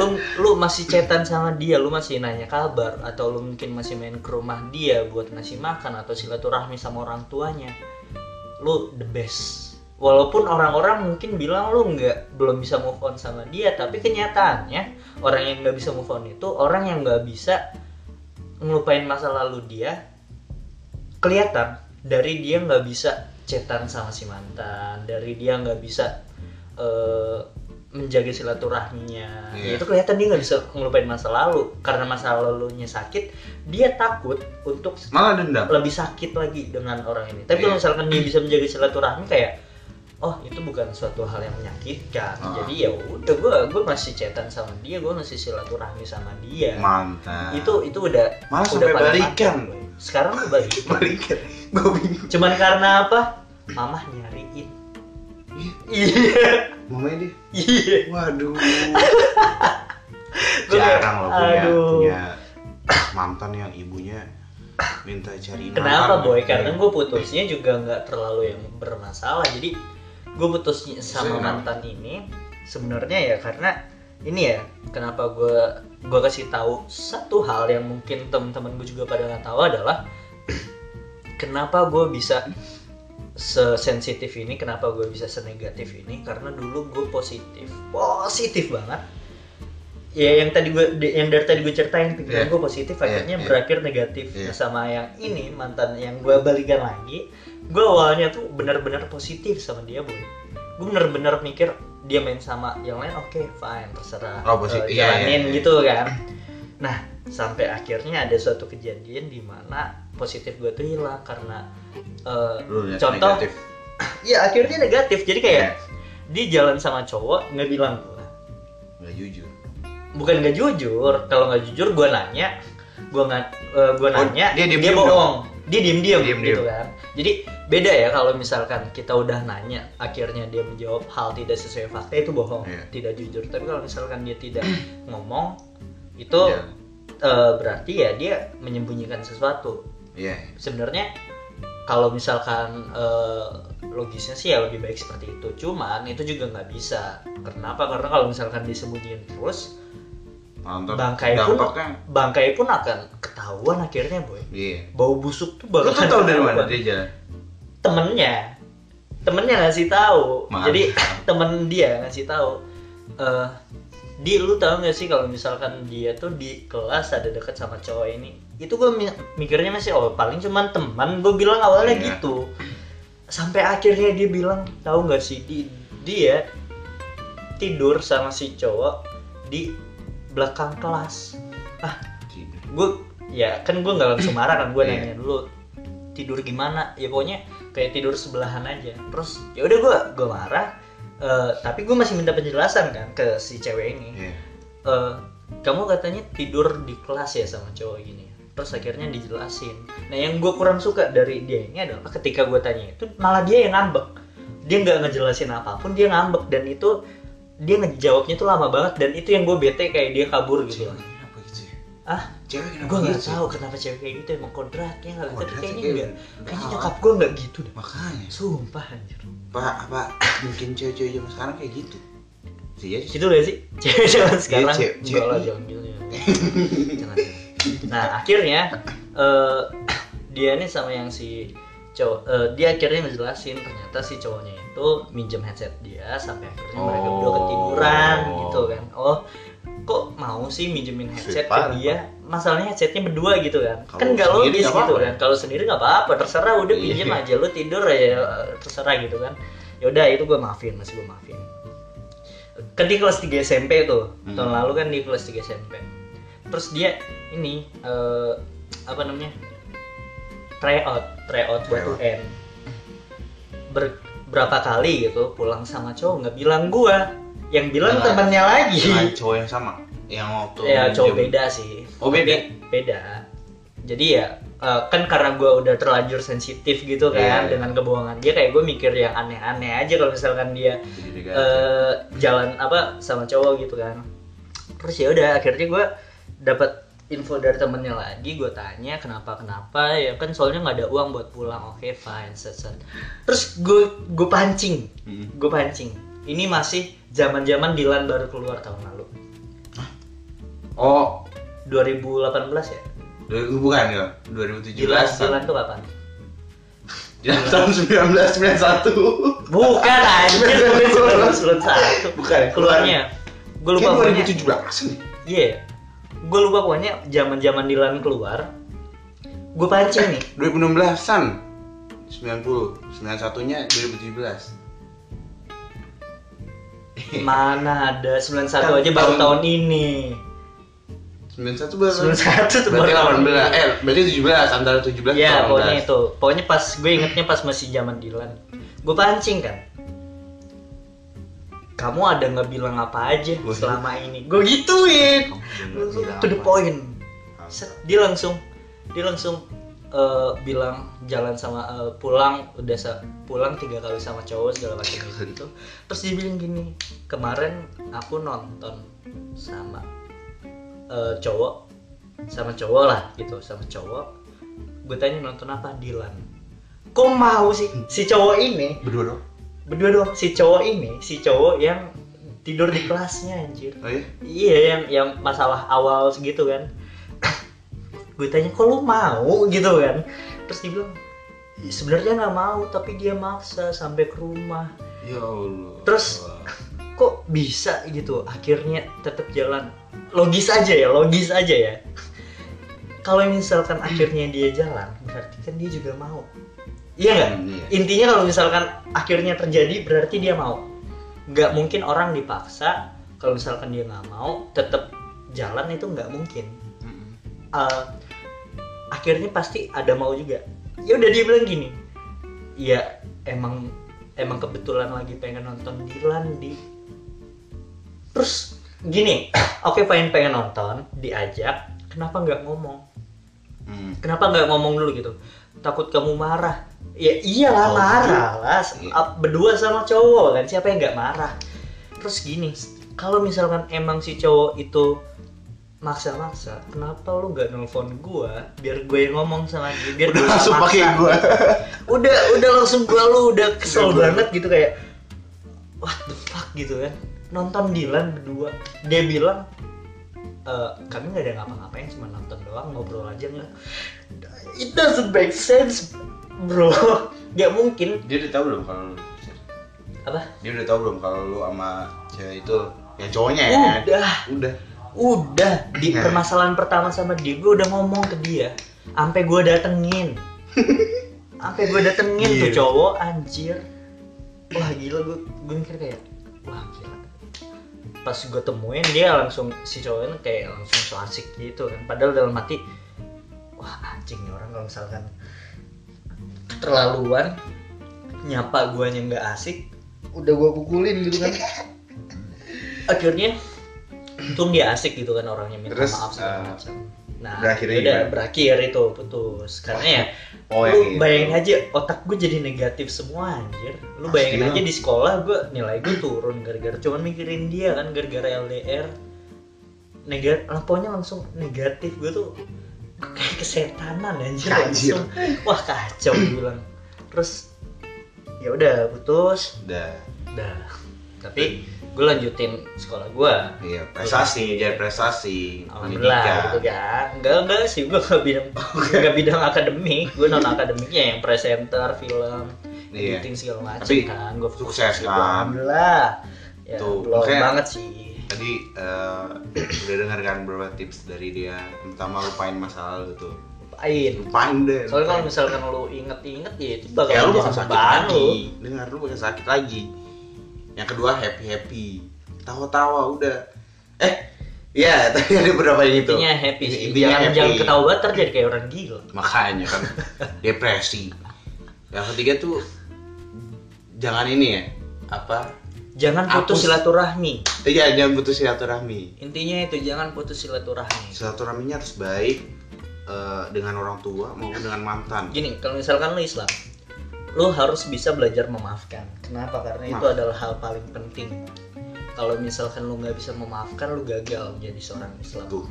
Lu lu masih chatan sama dia lu masih nanya kabar atau lu mungkin masih main ke rumah dia buat ngasih makan atau silaturahmi sama orang tuanya. Lu the best. Walaupun orang-orang mungkin bilang lu nggak belum bisa move on sama dia tapi kenyataannya orang yang nggak bisa move on itu orang yang nggak bisa ngelupain masa lalu dia kelihatan dari dia nggak bisa chatan sama si mantan dari dia nggak bisa eh, menjaga silaturahminya Iya. itu kelihatan dia nggak bisa ngelupain masa lalu karena masa lalunya sakit dia takut untuk Malah dendam. lebih sakit lagi dengan orang ini tapi kalau Iya. misalkan dia bisa menjaga silaturahmi kayak oh itu bukan suatu hal yang menyakitkan Ah. jadi ya udah gue gue masih chatan sama dia gue masih silaturahmi sama dia Mantap. itu itu udah Malah udah sampai balikan. mantap, sekarang gue balikan balikan. Gue bingung. cuman karena apa mamah nyariin iya Mamanya dia. iya Waduh. <laughs> Jarang loh punya, aduh. punya mantan yang ibunya minta cariin kenapa boy karena gue putusnya juga nggak terlalu yang bermasalah jadi gue putusnya sama mantan ini sebenarnya ya karena ini ya kenapa gue gue kasih tahu satu hal yang mungkin teman-teman gue juga pada nggak tahu adalah <clears throat> kenapa gue bisa sesensitif ini kenapa gue bisa senegatif ini? Karena dulu gue positif positif banget ya yang tadi gue yang dari tadi gue ceritain pikiran Iya. gue positif akhirnya iya. berakhir negatif Iya. Nah, sama yang ini mantan yang gue balikan lagi gue awalnya tuh benar-benar positif sama dia boy gue bener-bener mikir dia main sama yang lain oke fine terserah Oh, positif. Eh, Iya, iya, jalanin iya. gitu kan nah sampai akhirnya ada suatu kejadian di mana positif gue tuh hilang karena eh, Lu contoh negatif. <clears throat> ya akhirnya negatif jadi kayak Iya. dia jalan sama cowok nggak bilang gue Nggak jujur. Bukan nggak jujur. Kalau nggak jujur gue nanya gue nggak gue Oh, nanya dia dia, diem-diem bohong. dia diem diem Diem-diem. gitu kan. Jadi beda ya kalau misalkan kita udah nanya akhirnya dia menjawab hal tidak sesuai fakta itu bohong Iya. tidak jujur. Tapi kalau misalkan dia tidak <clears throat> ngomong itu Iya. eh, berarti ya dia menyembunyikan sesuatu. Iya. sebenarnya kalau misalkan eh, logisnya sih ya lebih baik seperti itu. Cuman itu juga nggak bisa. Kenapa? Karena kalau misalkan disembunyiin terus Mantap. bangkai pun bangkai pun akan ketahuan akhirnya boy Iya. bau busuk tuh Lu bakal tuh tahu dari mana dia jalan? temennya temennya ngasih tahu Mantap. jadi <laughs> temen dia ngasih tahu eh di lu tahu nggak sih kalau misalkan dia tuh di kelas ada deket sama cowok ini itu gue mikirnya masih oh paling cuman teman gue bilang awalnya Iya. gitu sampai akhirnya dia bilang tahu nggak sih di dia tidur sama si cowok di belakang kelas. Tidur. gue ya kan gue nggak langsung marah kan gue Iya. nanya dulu tidur gimana? Ya pokoknya kayak tidur sebelahan aja. Terus ya udah gue gue marah eh, tapi gue masih minta penjelasan kan ke si cewek ini. Iya. Eh, kamu katanya tidur di kelas ya sama cowok gini. Terus akhirnya dijelasin. Nah yang gue kurang suka dari dia ini adalah ketika gue tanya itu malah dia yang ngambek. Dia nggak ngejelasin apa pun dia ngambek. Dan itu dia ngejawabnya tuh lama banget dan itu yang gue bete kayak dia kabur gitu. Cewek kenapa gitu ya? ah Cewek kenapa gue nggak gitu? tahu kenapa cewek kayak gitu emang kodratnya kali tapi kayaknya kayak- enggak kayaknya nyokap gue nggak gitu deh. Makanya. sumpah anjir. Pak, apa mungkin cewek-cewek zaman sekarang kayak gitu? Sih ya. itu gak sih? <laughs> Cewek zaman sekarang? cewek- enggak lah <laughs> jangan gitu ya jangan. Nah akhirnya eh, <coughs> dia nih sama yang si cowok eh, dia akhirnya ngejelasin ternyata si cowoknya itu minjem headset dia sampai akhirnya mereka berdua Oh. ketiduran gitu kan. Oh kok mau sih minjemin headset Sweet ke dia? Masalahnya headsetnya berdua gitu kan. Kalau kan nggak logis gitu kan. Kalau sendiri nggak apa-apa terserah udah Iya. pinjem aja lu tidur ya terserah gitu kan. Ya udah itu gue maafin masih gue maafin. Kan di kelas 3 SMP tuh Hmm. tahun lalu kan di kelas 3 SMP terus dia ini eh, apa namanya try out try out buat. UN Ber- berapa kali gitu pulang sama cowok nggak bilang gua yang bilang Dengan- temannya lagi Dengan cowok yang sama. Yang waktu ya cowok minjem. beda sih Oh, beda? Be- beda jadi ya eh, kan karena gua udah terlanjur sensitif gitu kan Iya. dengan kebohongan dia kayak gue mikir yang aneh-aneh aja kalau misalkan dia eh jalan apa sama cowok gitu kan terus ya udah akhirnya gue dapat info dari temennya lagi gue tanya kenapa kenapa ya kan soalnya nggak ada uang buat pulang oke fine set set terus gue gue pancing Mm. gue pancing ini masih zaman zaman Dilan baru keluar tahun lalu Oh, 2018 ya du- bukan ya? 2017. Dilan Dilan tuh kapan Ya, tahun 1991. bukan anjir <laughs> bukan 1991 Bukan, keluarnya gue lupa Kayak pokoknya 2017 nih. Iya. Gue lupa pokoknya zaman zaman Dilan keluar gue pancing nih. 2016-an 90 91 nya 2017 mana ada 91 Kan aja baru tahun- tahun ini. 91 berapa? 91 tuh berarti baru tahun 18 ini. eh berarti 17 antara 17 ya ke 18. pokoknya itu. Pokoknya pas gue ingetnya pas masih zaman Dilan. Gue pancing kan kamu ada nggak bilang apa aja Wah. selama ini? Gue gituin. To the point. Set, dia langsung. Dia langsung eh, bilang jalan sama eh, pulang udah sa- pulang tiga kali sama cowok segala macam gitu. Terus dia bilang gini kemarin aku nonton sama eh, cowok sama cowok lah gitu sama cowok. Gue tanya nonton apa? Dilan. Kok mau sih? Si cowok ini berdua dong berdua dong si cowok ini si cowok yang tidur di kelasnya anjir oh iya Iya yang yang masalah awal segitu kan. gue tanya kok lu mau gitu kan. Terus dia bilang "Ih, sebenarnya nggak mau tapi dia maksa sampai ke rumah. ya Allah Terus kok bisa gitu akhirnya tetap jalan. Logis aja ya, logis aja ya. Kalau misalkan akhirnya dia jalan, berarti kan dia juga mau. Iya nggak? Hmm, iya. Intinya kalau misalkan akhirnya terjadi, berarti dia mau. Nggak mungkin orang dipaksa. Kalau misalkan dia nggak mau, tetap jalan itu nggak mungkin. Mm-mm. Eh, akhirnya pasti ada mau juga. Ya udah dia bilang gini, ya emang emang kebetulan lagi pengen nonton Dilan di. Terus gini, <clears throat> oke pengen pengen nonton, diajak, kenapa nggak ngomong? Hmm. kenapa nggak ngomong dulu gitu takut kamu marah ya iyalah Oh, marah lah. Iya. Berdua sama cowok kan siapa yang nggak marah? Terus gini kalau misalkan emang si cowok itu maksa-maksa kenapa lu nggak nelfon gua biar gue yang ngomong sama dia biar udah dia langsung pakai gua. <laughs> Udah udah langsung gua lu udah kesel Udah banget gitu kayak what the fuck? gitu kan nonton Dilan berdua dia bilang "Eh, kami nggak ada ngapa-ngapain cuma nonton doang ngobrol aja nggak. It doesn't make sense bro <laughs> nggak mungkin. Dia udah tahu belum kalau lu apa? Dia udah tahu belum kalau lu sama cewek itu yang cowoknya ya? Udah. Udah. Udah. Di Nah. permasalahan pertama sama dia gue udah ngomong ke dia. Sampai gue datengin. <laughs> Sampai gue datengin tuh Gila. cowok anjir. Wah gila gue gue mikir kayak wah gila pas gue temuin dia langsung si cowoknya kayak langsung so asik gitu kan. Padahal dalam hati wah anjing nih orang kalau misalkan terlaluan nyapa guanya nggak asik. Udah gua pukulin gitu kan. <laughs> Akhirnya untung dia asik gitu kan orangnya minta Terus, maaf segala eh, macam. Nah berakhirnya udah gimana? berakhir itu putus. Karena ya oh lu itu. bayangin aja otak gue jadi negatif semua anjir. Lu bayangin aja di sekolah gue nilai gue turun gara-gara cuman mikirin dia kan gara-gara LDR negatif lampunya langsung negatif gue tuh kayak kesetanan anjir, Anjir. langsung. Wah kacau bilang. Terus ya udah putus. Udah. Udah. Tapi gue lanjutin sekolah gue iya prestasi jadi prestasi Alhamdulillah gitu kan. Enggak, enggak sih, gue gak bidang Gak bidang akademik. Gue non akademiknya yang presenter, film Iya. Editing segala macam kan. Gue sukses kan. Alhamdulillah. Ya Tuh, belum banget sih tadi eh, udah dengar kan beberapa tips dari dia pertama lupain masa lalu tuh. Lupain. Lupain deh Soalnya kalau misalkan lu inget-inget ya itu bakal ya lu bakal sakit lagi. lu. Dengar lu bakal sakit lagi. Yang kedua happy happy tawa-tawa udah. Eh ya <laughs> tadi ada beberapa yang itu. Intinya happy sih. Intinya Jangan, happy. jangan ketawa banget ntar jadi kayak orang gila. Makanya kan <laughs> depresi. Yang ketiga tuh jangan ini ya apa Jangan putus silaturahmi iya jangan putus silaturahmi Intinya itu jangan putus silaturahmi silaturahminya harus baik eh, dengan orang tua maupun dengan mantan Gini, kalau misalkan lu Islam, lu harus bisa belajar memaafkan. Kenapa? Karena itu Maaf. adalah hal paling penting. Kalau misalkan lu nggak bisa memaafkan, lu gagal menjadi seorang Islam. tuh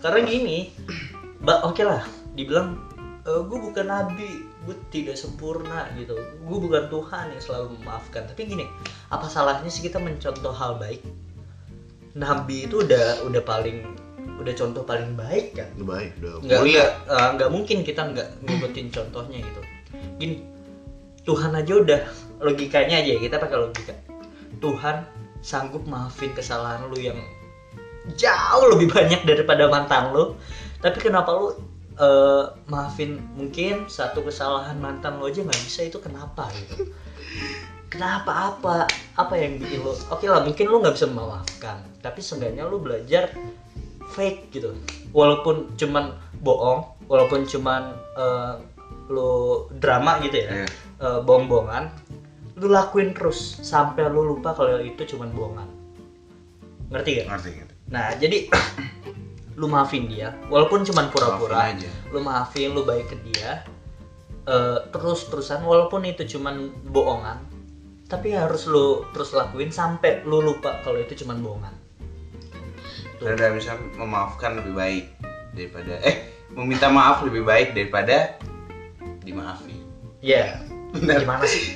Karena gini, <clears throat> ba- oke lah, dibilang gue bukan nabi, gue tidak sempurna gitu. Gue bukan Tuhan yang selalu memaafkan. Tapi gini, apa salahnya sih kita mencontoh hal baik? Nabi itu udah udah paling udah contoh paling baik kan udah baik udah nggak mulia nggak eh, nggak mungkin kita nggak ngikutin contohnya gitu gini Tuhan aja udah logikanya aja ya, kita pakai logika Tuhan sanggup maafin kesalahan lu yang jauh lebih banyak daripada mantan lu tapi kenapa lu eh, maafin mungkin satu kesalahan mantan lo aja nggak bisa itu kenapa gitu? Kenapa? Apa? Apa yang bikin lo? Oke lah mungkin lu nggak bisa memaafkan tapi seenggaknya lu belajar fake gitu. Walaupun cuman bohong walaupun cuman eh, lu drama gitu ya Iya. eh, bohong-bohongan lu lakuin terus sampai lu lupa kalau itu cuman bohongan. Ngerti gak? ngerti ngerti. Nah jadi lu maafin dia walaupun cuman pura-pura Maafin aja. lu maafin lu baik ke dia eh, terus terusan walaupun itu cuman bohongan tapi harus lu terus lakuin sampai lu lupa kalau itu cuman bohongan Tuh. bisa memaafkan lebih baik daripada eh meminta maaf lebih baik daripada dimaafin ya Bener. gimana sih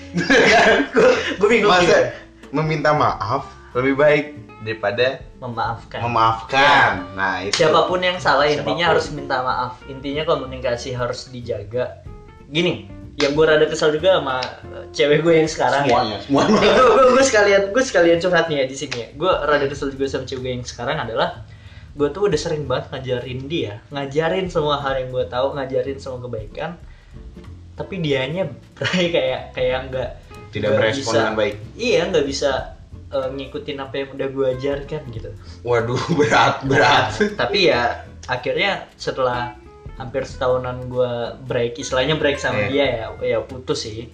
<laughs> gue bingung masa meminta maaf lebih baik daripada memaafkan. memaafkan. Nah itu. Siapa pun yang salah intinya Siapa pun. harus minta maaf. Intinya komunikasi harus dijaga. Gini yang gue rada kesal juga sama eh, cewek gue yang sekarang. Ya semuanya semuanya. gue gue gue sekalian gue sekalian curhat nih ya di sini ya. Gue rada kesel juga sama cewek gue yang sekarang adalah gue tuh udah sering banget ngajarin dia. Ngajarin semua hal yang gue tahu ngajarin semua kebaikan. Tapi dianya <laughs> kayak kayak nggak tidak merespon bisa- dengan baik. Iya nggak bisa eh, ngikutin apa yang udah gue ajarkan gitu. Waduh <laughs> berat berat. Nah, tapi ya akhirnya setelah hampir setahunan gue break istilahnya break sama Iya. dia ya ya putus sih.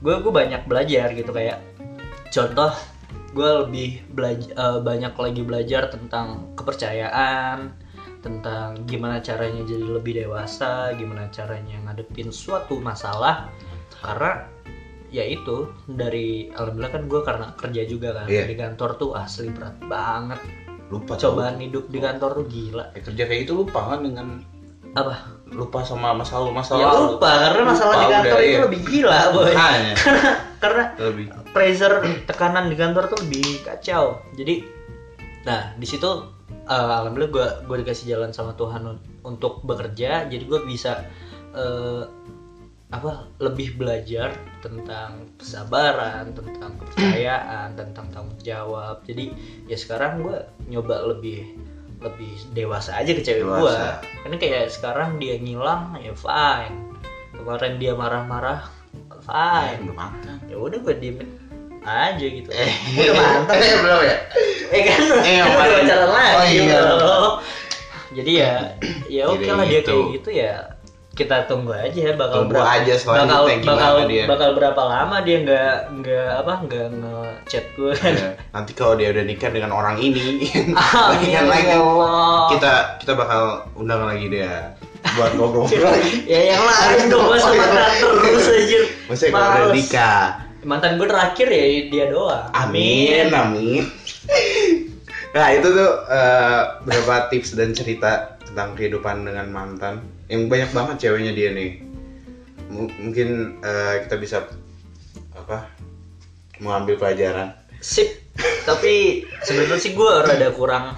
Gue gue banyak belajar gitu kayak contoh gue lebih belajar banyak lagi belajar tentang kepercayaan tentang gimana caranya jadi lebih dewasa gimana caranya ngadepin suatu masalah. Karena ya itu dari alhamdulillah kan gue karena kerja juga kan Iya. di kantor tuh asli berat banget. Lupa cobaan hidup di kantor tuh gila. Eh, kerja kayak gitu lupa kan dengan apa? Lupa sama masa lalu masa ya lupa karena masalah Lupa di kantor udah, itu iya. lebih gila boy. Makanya, <laughs> karena lebih. pressure tekanan di kantor tuh lebih kacau. Jadi nah di situ eh, alhamdulillah gue gue dikasih jalan sama Tuhan un- untuk bekerja jadi gue bisa eh, apa lebih belajar tentang kesabaran tentang kepercayaan <clears throat> tentang tanggung jawab. Jadi ya sekarang gue nyoba lebih lebih dewasa aja ke cewek gue karena kayak sekarang dia ngilang ya fine. Kemarin dia marah-marah fine. Ya udah gue diemin aja gitu. Eh <laughs> <laughs> udah mantap eh belum ya? Eh kan? Eh, kan udah pacaran lagi. Oh, iya. <laughs> jadi ya ya oke Jadi lah dia gitu. kayak gitu ya kita tunggu aja ya bakal Tunggu aja selanjutnya bakal, bakal, dia. bakal berapa lama dia nggak nggak apa nggak ngechat gue kan Iya. nanti kalau dia udah nikah dengan orang ini <laughs> Amin yang lagi ya Allah. kita kita bakal undang lagi dia buat ngobrol lagi <laughs> ya yang lain dong masa Oh, iya. terus aja maksudnya kalau udah nikah mantan gue terakhir ya dia doang amin amin nah itu tuh eh, beberapa tips dan cerita tentang kehidupan dengan mantan yang banyak banget ceweknya dia nih. M- mungkin eh, kita bisa apa mengambil pelajaran. Sip. Tapi sebenarnya sih gue rada kurang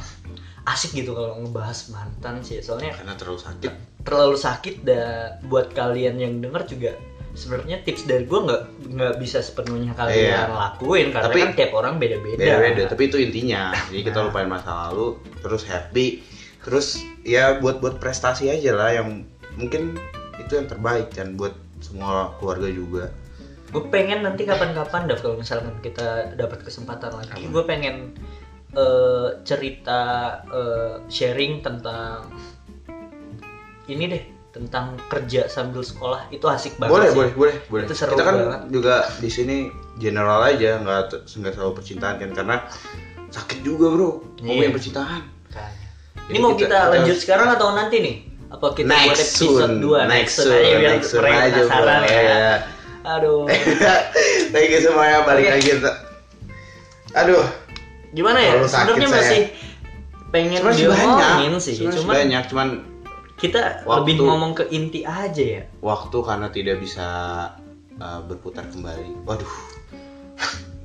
asik gitu kalau ngebahas mantan sih. Soalnya karena terlalu sakit terlalu sakit dan buat kalian yang denger juga sebenarnya tips dari gue nggak nggak bisa sepenuhnya kalian Iya. lakuin karena Tapi- kan tiap orang beda-beda. beda-beda tapi itu intinya. Jadi kita Nah. lupain masa lalu terus happy terus ya buat buat prestasi aja lah yang mungkin itu yang terbaik dan buat semua keluarga juga gue pengen nanti kapan-kapan dah kalau misalkan kita dapat kesempatan lagi gue pengen eh, cerita eh, sharing tentang ini deh tentang kerja sambil sekolah itu asik banget boleh sih. boleh boleh boleh Itu seru kita kan banget. juga di sini general aja nggak nggak selalu percintaan kan karena sakit juga bro Iya. ngomongin percintaan Makanya. Ini mau kita- lanjut sekarang atau nanti nih? Apa kita buat next episode soon 2 next soon aja biar next soon aja penasaran ya. ya Aduh. <laughs> thank you semuanya balik Oke. lagi aduh Gimana ya? Sebenarnya masih pengen diomongin banyak sih, cuman banyak cuman kita Waktu- lebih ngomong ke inti aja ya. waktu karena tidak bisa uh, berputar kembali. Waduh,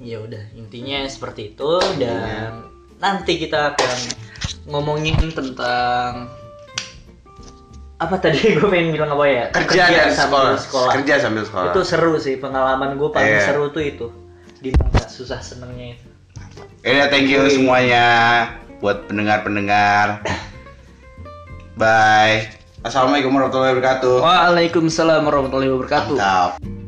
Ya udah, intinya seperti itu dan nanti kita akan ngomongin tentang apa tadi <laughs> gue pengen bilang apa ya? kerja, dan sambil sekolah. Kerja sambil sekolah. Itu seru sih pengalaman gue paling Iya. seru tuh itu. Di mana susah senengnya itu. Ya, thank you semuanya. buat pendengar-pendengar. Bye. Assalamualaikum warahmatullahi wabarakatuh. Waalaikumsalam warahmatullahi wabarakatuh. Mantap.